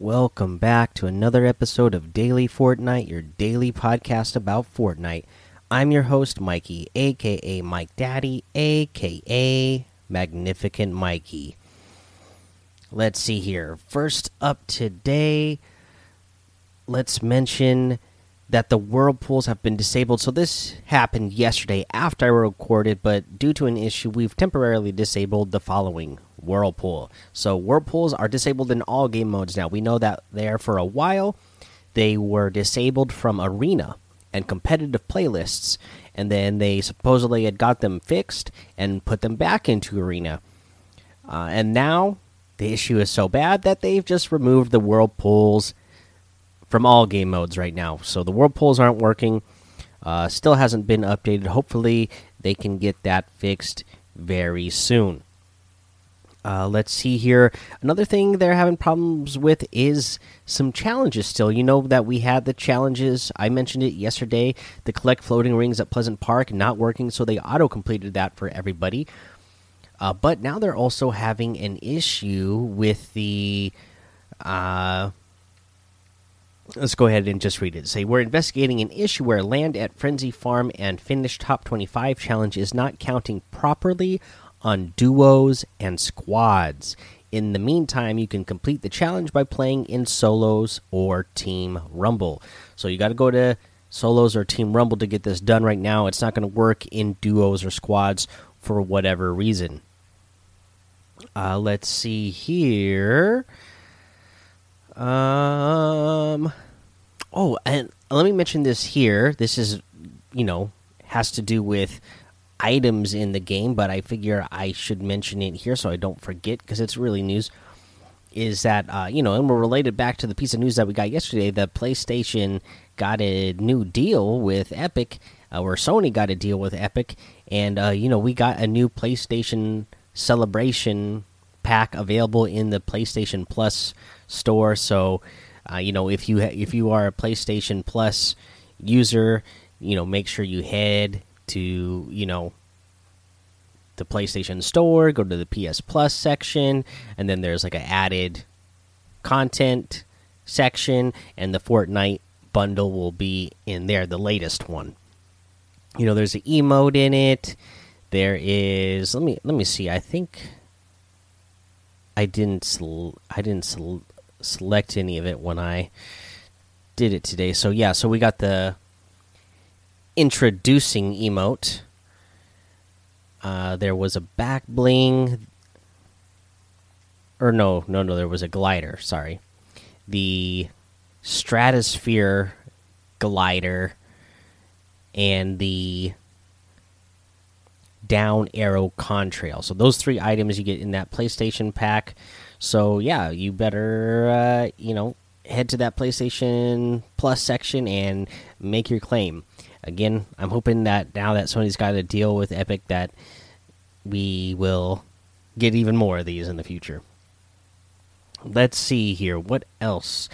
Welcome back to another episode of Daily Fortnite, your daily podcast about Fortnite. I'm your host, Mikey, aka Mike Daddy, aka Magnificent Mikey. Let's see here. First up today, let's mention that the whirlpools have been disabled. So this happened yesterday after I recorded, but due to an issue, we've temporarily disabled the following whirlpool. So whirlpools are disabled in all game modes now. We know that there for a while they were disabled from arena and competitive playlists, and then they supposedly had got them fixed and put them back into arena. Uh, and now the issue is so bad that they've just removed the whirlpools from all game modes right now. So the whirlpools aren't working. Uh, still hasn't been updated. Hopefully they can get that fixed very soon. Uh, let's see here. Another thing they're having problems with is some challenges still. You know that we had the challenges. I mentioned it yesterday. The collect floating rings at Pleasant Park not working, so they auto completed that for everybody. Uh, but now they're also having an issue with the. Uh, let's go ahead and just read it. Say we're investigating an issue where land at Frenzy Farm and finish top 25 challenge is not counting properly on duos and squads. In the meantime, you can complete the challenge by playing in solos or Team Rumble. So you got to go to solos or Team Rumble to get this done right now. It's not going to work in duos or squads for whatever reason. Uh, let's see here. Um. Oh, and let me mention this here. This is, you know, has to do with items in the game, but I figure I should mention it here so I don't forget because it's really news. Is that uh, you know, and we're related back to the piece of news that we got yesterday. The PlayStation got a new deal with Epic, uh, or Sony got a deal with Epic, and uh, you know, we got a new PlayStation Celebration pack available in the PlayStation Plus store. So, uh, you know, if you if you are a PlayStation Plus user, you know, make sure you head to you know the PlayStation Store, go to the PS Plus section, and then there's like an added content section, and the Fortnite bundle will be in there, the latest one. You know, there's an emote in it. There is. Let me let me see. I think I didn't I didn't select any of it when I did it today. So yeah, so we got the introducing emote. Uh, there was a back bling, or no, no, no. There was a glider. Sorry, the stratosphere glider and the down arrow contrail. So those three items you get in that PlayStation pack. So yeah, you better uh, you know head to that PlayStation Plus section and make your claim again, I'm hoping that now that Sony's got a deal with Epic, that we will get even more of these in the future. Let's see here. What else?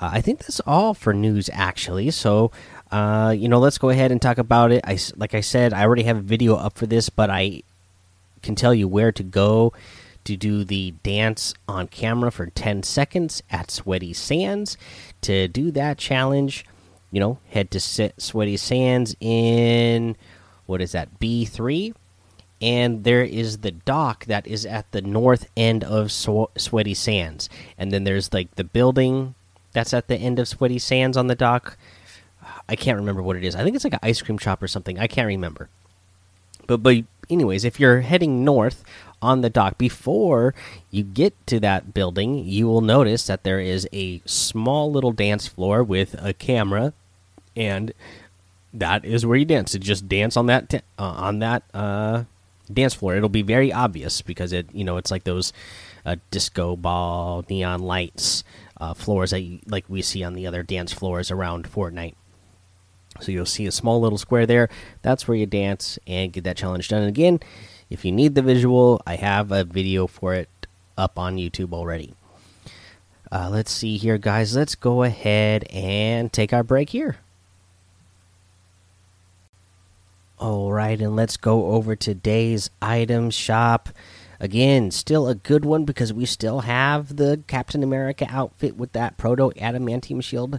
Uh, I think that's all for news, actually. So, uh, you know, let's go ahead and talk about it. I, like I said, I already have a video up for this, but I can tell you where to go to do the dance on camera for 10 seconds at Sweaty Sands. To do that challenge, you know, head to Sweaty Sands in what is that B three, and there is the dock that is at the north end of Sw Sweaty Sands, and then there's like the building that's at the end of Sweaty Sands on the dock. I can't remember what it is. I think it's like an ice cream shop or something. I can't remember. But but anyways, if you're heading north on the dock before you get to that building, you will notice that there is a small little dance floor with a camera and that is where you dance. To just dance on that uh, on that uh, dance floor. It'll be very obvious because it you know it's like those uh, disco ball neon lights uh, floors that you, like we see on the other dance floors around Fortnite. So you'll see a small little square there. That's where you dance and get that challenge done. And again, if you need the visual, I have a video for it up on YouTube already. Uh, let's see here, guys. Let's go ahead and take our break here. All right, and let's go over today's item shop. Again, still a good one because we still have the Captain America outfit with that proto adamantium shield,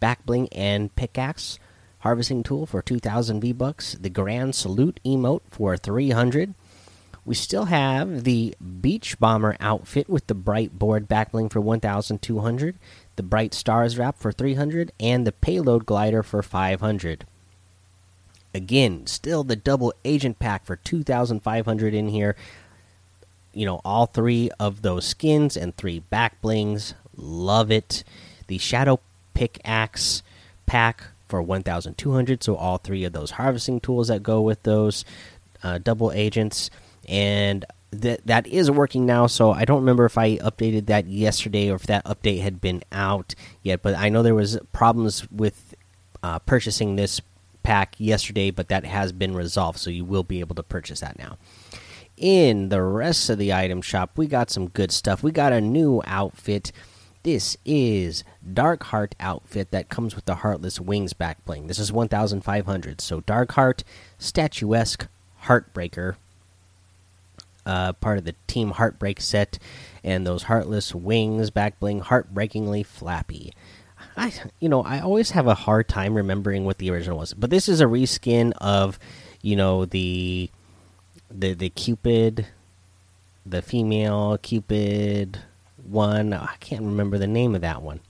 back bling, and pickaxe harvesting tool for 2,000 V bucks. The Grand Salute emote for 300. We still have the Beach Bomber outfit with the Bright Board backbling for 1,200, the Bright Stars wrap for 300, and the Payload Glider for 500. Again, still the double agent pack for 2,500 in here. You know, all three of those skins and three back blings. Love it. The Shadow Pickaxe pack for 1,200. So, all three of those harvesting tools that go with those uh, double agents. And that that is working now. So I don't remember if I updated that yesterday or if that update had been out yet. But I know there was problems with uh, purchasing this pack yesterday, but that has been resolved, so you will be able to purchase that now. In the rest of the item shop, we got some good stuff. We got a new outfit. This is Dark Heart outfit that comes with the Heartless Wings back bling. This is 1,500. So Dark Heart, statuesque, Heartbreaker, uh, part of the Team Heartbreak set, and those Heartless Wings back bling, heartbreakingly flappy. I you know I always have a hard time remembering what the original was, but this is a reskin of you know the the the Cupid, the female Cupid one. I can't remember the name of that one.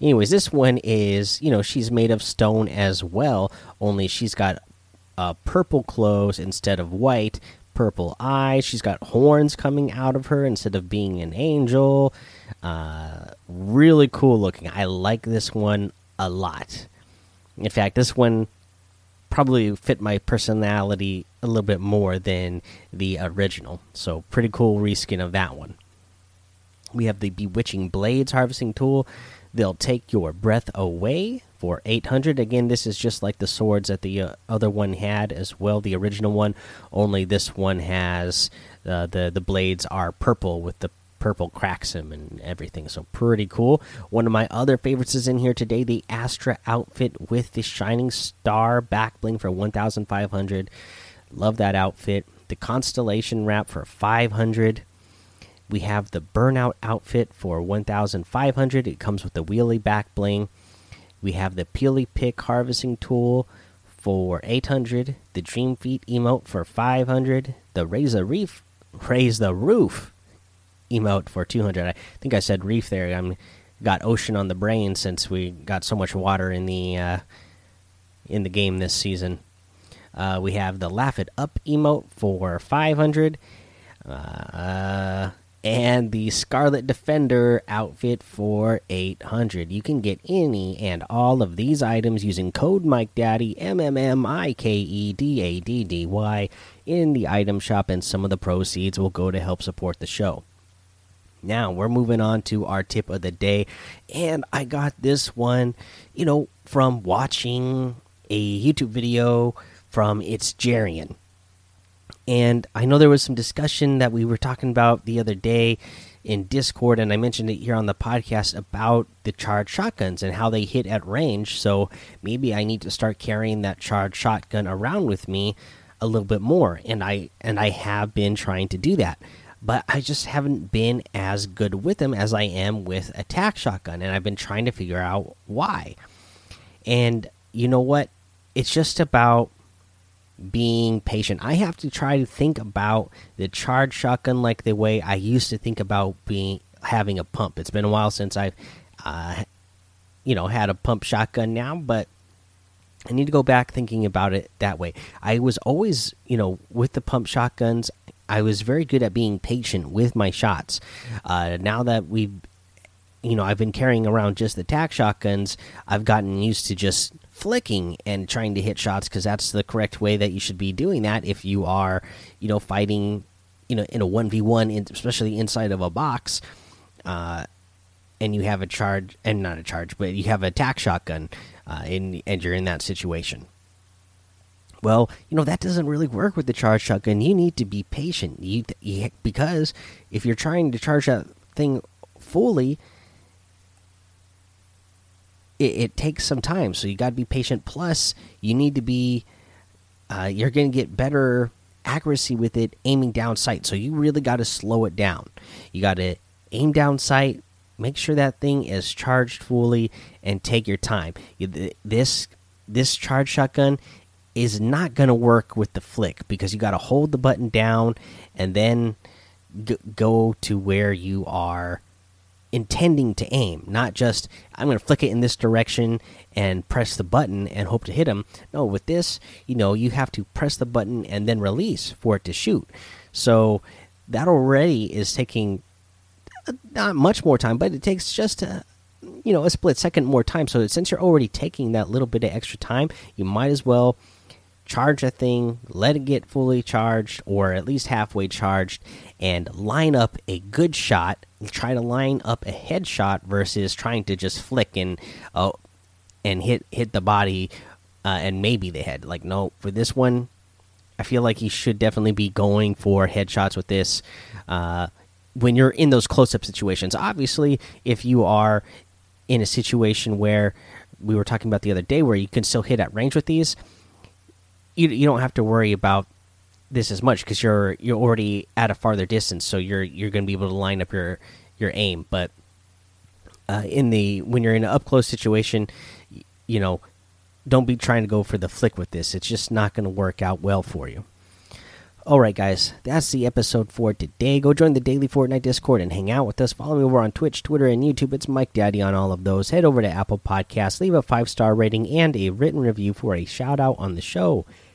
Anyways, this one is you know she's made of stone as well, only she's got uh, purple clothes instead of white. Purple eyes. She's got horns coming out of her instead of being an angel. Uh, really cool looking. I like this one a lot. In fact, this one probably fit my personality a little bit more than the original. So, pretty cool reskin of that one. We have the Bewitching Blades harvesting tool. They'll take your breath away for 800. Again, this is just like the swords that the uh, other one had as well, the original one. Only this one has uh, the the blades are purple with the purple cracks him and everything. So pretty cool. One of my other favorites is in here today the Astra outfit with the Shining Star back bling for 1,500. Love that outfit. The Constellation wrap for 500. We have the Burnout outfit for 1,500. It comes with the wheelie back bling. We have the Peely Pick harvesting tool for 800. The Dream Feet emote for 500. The Raise the Reef, Raise the Roof emote for 200. I think I said reef there. I'm got ocean on the brain since we got so much water in the uh, in the game this season. Uh, we have the laugh it up emote for 500. Uh, and the Scarlet Defender outfit for 800. You can get any and all of these items using code Mike Daddy M M M I K E D A D D Y in the item shop, and some of the proceeds will go to help support the show. Now we're moving on to our tip of the day, and I got this one, you know, from watching a YouTube video from It's Jerian. And I know there was some discussion that we were talking about the other day in Discord, and I mentioned it here on the podcast about the charged shotguns and how they hit at range. So maybe I need to start carrying that charged shotgun around with me a little bit more, and I and I have been trying to do that but I just haven't been as good with them as I am with attack shotgun, and I've been trying to figure out why. And you know what? It's just about being patient. I have to try to think about the charge shotgun like the way I used to think about being having a pump. It's been a while since I've, uh, you know, had a pump shotgun now, but I need to go back thinking about it that way. I was always, you know, with the pump shotguns, I was very good at being patient with my shots. Uh, now that we've, you know, I've been carrying around just the tac shotguns, I've gotten used to just flicking and trying to hit shots because that's the correct way that you should be doing that if you are, you know, fighting, you know, in a one v one, especially inside of a box. Uh, and you have a charge and not a charge, but you have a tac shotgun, uh, and and you're in that situation. Well, you know that doesn't really work with the charge shotgun. You need to be patient. You, you because if you're trying to charge that thing fully, it, it takes some time. So you got to be patient. Plus, you need to be. Uh, you're going to get better accuracy with it aiming down sight. So you really got to slow it down. You got to aim down sight, make sure that thing is charged fully, and take your time. This this charge shotgun is not going to work with the flick because you got to hold the button down and then go to where you are intending to aim, not just I'm going to flick it in this direction and press the button and hope to hit him. No, with this, you know, you have to press the button and then release for it to shoot. So that already is taking uh, not much more time, but it takes just a, you know a split second more time. So since you're already taking that little bit of extra time, you might as well charge a thing, let it get fully charged or at least halfway charged, and line up a good shot. Try to line up a headshot versus trying to just flick and uh, and hit hit the body uh, and maybe the head. Like no, for this one, I feel like he should definitely be going for headshots with this. Uh, when you're in those close up situations, obviously, if you are in a situation where we were talking about the other day, where you can still hit at range with these, you you don't have to worry about this as much because you're you're already at a farther distance, so you're you're going to be able to line up your your aim. But uh, in the when you're in an up close situation, you know, don't be trying to go for the flick with this. It's just not going to work out well for you. All right, guys, that's the episode for today. Go join the daily Fortnite Discord and hang out with us. Follow me over on Twitch, Twitter, and YouTube. It's Mike Daddy on all of those. Head over to Apple Podcasts, leave a five star rating and a written review for a shout out on the show.